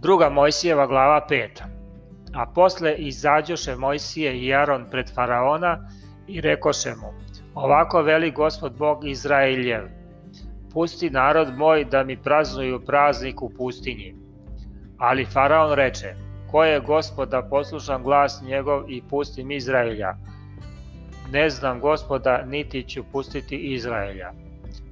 Druga Mojsijeva glava 5. A posle izađoše Mojsije i Aron pred Faraona i rekoše mu, ovako veli gospod Bog Izraeljev, pusti narod moj da mi praznuju praznik u pustinji. Ali Faraon reče, ko je gospod da poslušam glas njegov i pustim Izraelja? Ne znam gospoda, niti ću pustiti Izraelja.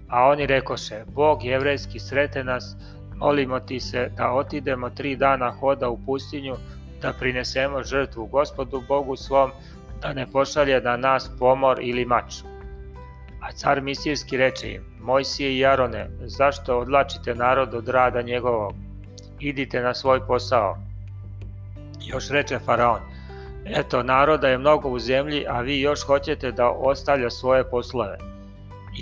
A oni rekoše, Bog jevrejski srete nas, molimo ti se da otidemo tri dana hoda u pustinju, da prinesemo žrtvu gospodu Bogu svom, da ne pošalje na nas pomor ili mač. A car Misirski reče im, Mojsije i Arone, zašto odlačite narod od rada njegovog? Idite na svoj posao. Još reče Faraon, eto, naroda je mnogo u zemlji, a vi još hoćete da ostavlja svoje poslove.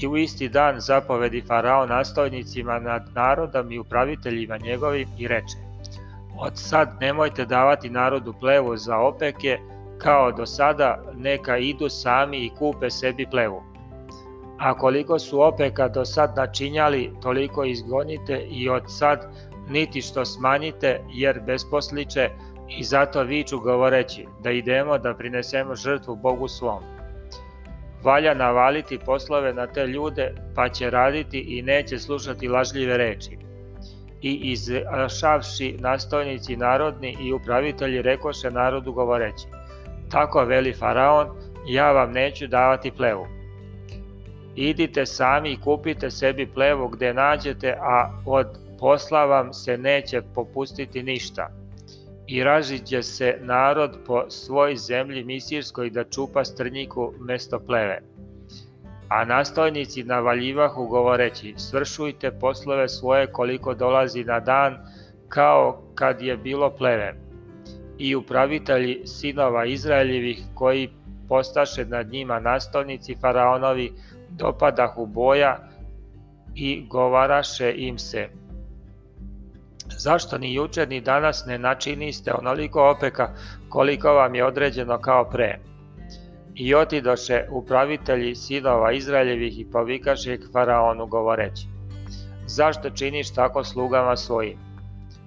I u isti dan zapovedi Faraon nastojnicima nad narodom i upraviteljima njegovim i reče, od sad nemojte davati narodu plevu za opeke, kao do sada neka idu sami i kupe sebi plevu. A koliko su opeka do sad načinjali, toliko izgonite i od sad niti što smanjite, jer besposliče i zato viču govoreći da idemo da prinesemo žrtvu Bogu svom. Valja navaliti poslove na te ljude, pa će raditi i neće slušati lažljive reči. I izrašavši nastojnici narodni i upravitelji rekoše narodu govoreći, tako veli Faraon, ja vam neću davati plevu. Idite sami i kupite sebi plevu gde nađete, a od posla vam se neće popustiti ništa i ražiđe se narod po svoj zemlji misirskoj da čupa strnjiku mesto pleve. A nastojnici navaljivahu govoreći, svršujte poslove svoje koliko dolazi na dan, kao kad je bilo pleve. I upravitelji sinova Izraeljevih koji postaše nad njima nastojnici faraonovi dopadahu boja i govaraše im se, Zašto ni juče ni danas ne načiniste onoliko opeka koliko vam je određeno kao pre? I otidoše upravitelji sinova Izraeljevih i povikaše k faraonu govoreći Zašto činiš tako slugama svojim?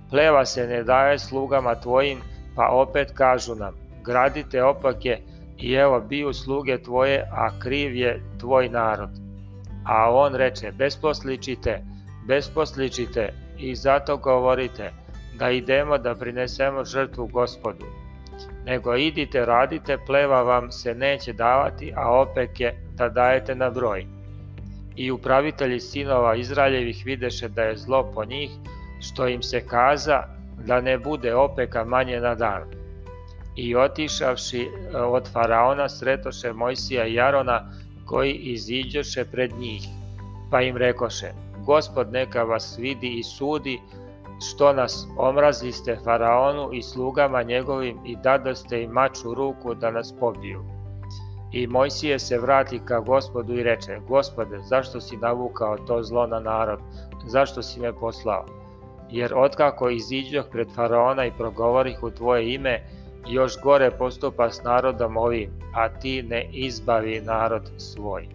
Pleva se ne daje slugama tvojim, pa opet kažu nam Gradite opake i evo biju sluge tvoje, a kriv je tvoj narod. A on reče, besposličite, besposličite, i zato govorite da idemo da prinesemo žrtvu gospodu. Nego idite, radite, pleva vam se neće davati, a opeke da dajete na broj. I upravitelji sinova Izraeljevih videše da je zlo po njih, što im se kaza da ne bude opeka manje na dan. I otišavši e, od faraona sretoše Mojsija i Jarona koji iziđoše pred njih, pa im rekoše, Gospod neka vas vidi i sudi, što nas omraziste faraonu i slugama njegovim i dadoste im mač u ruku da nas pobiju. I Mojsije se vrati ka gospodu i reče, Gospode, zašto si navukao to zlo na narod, zašto si me poslao? Jer otkako iziđoh pred faraona i progovorih u tvoje ime, još gore postupa s narodom ovim, a ti ne izbavi narod svoj.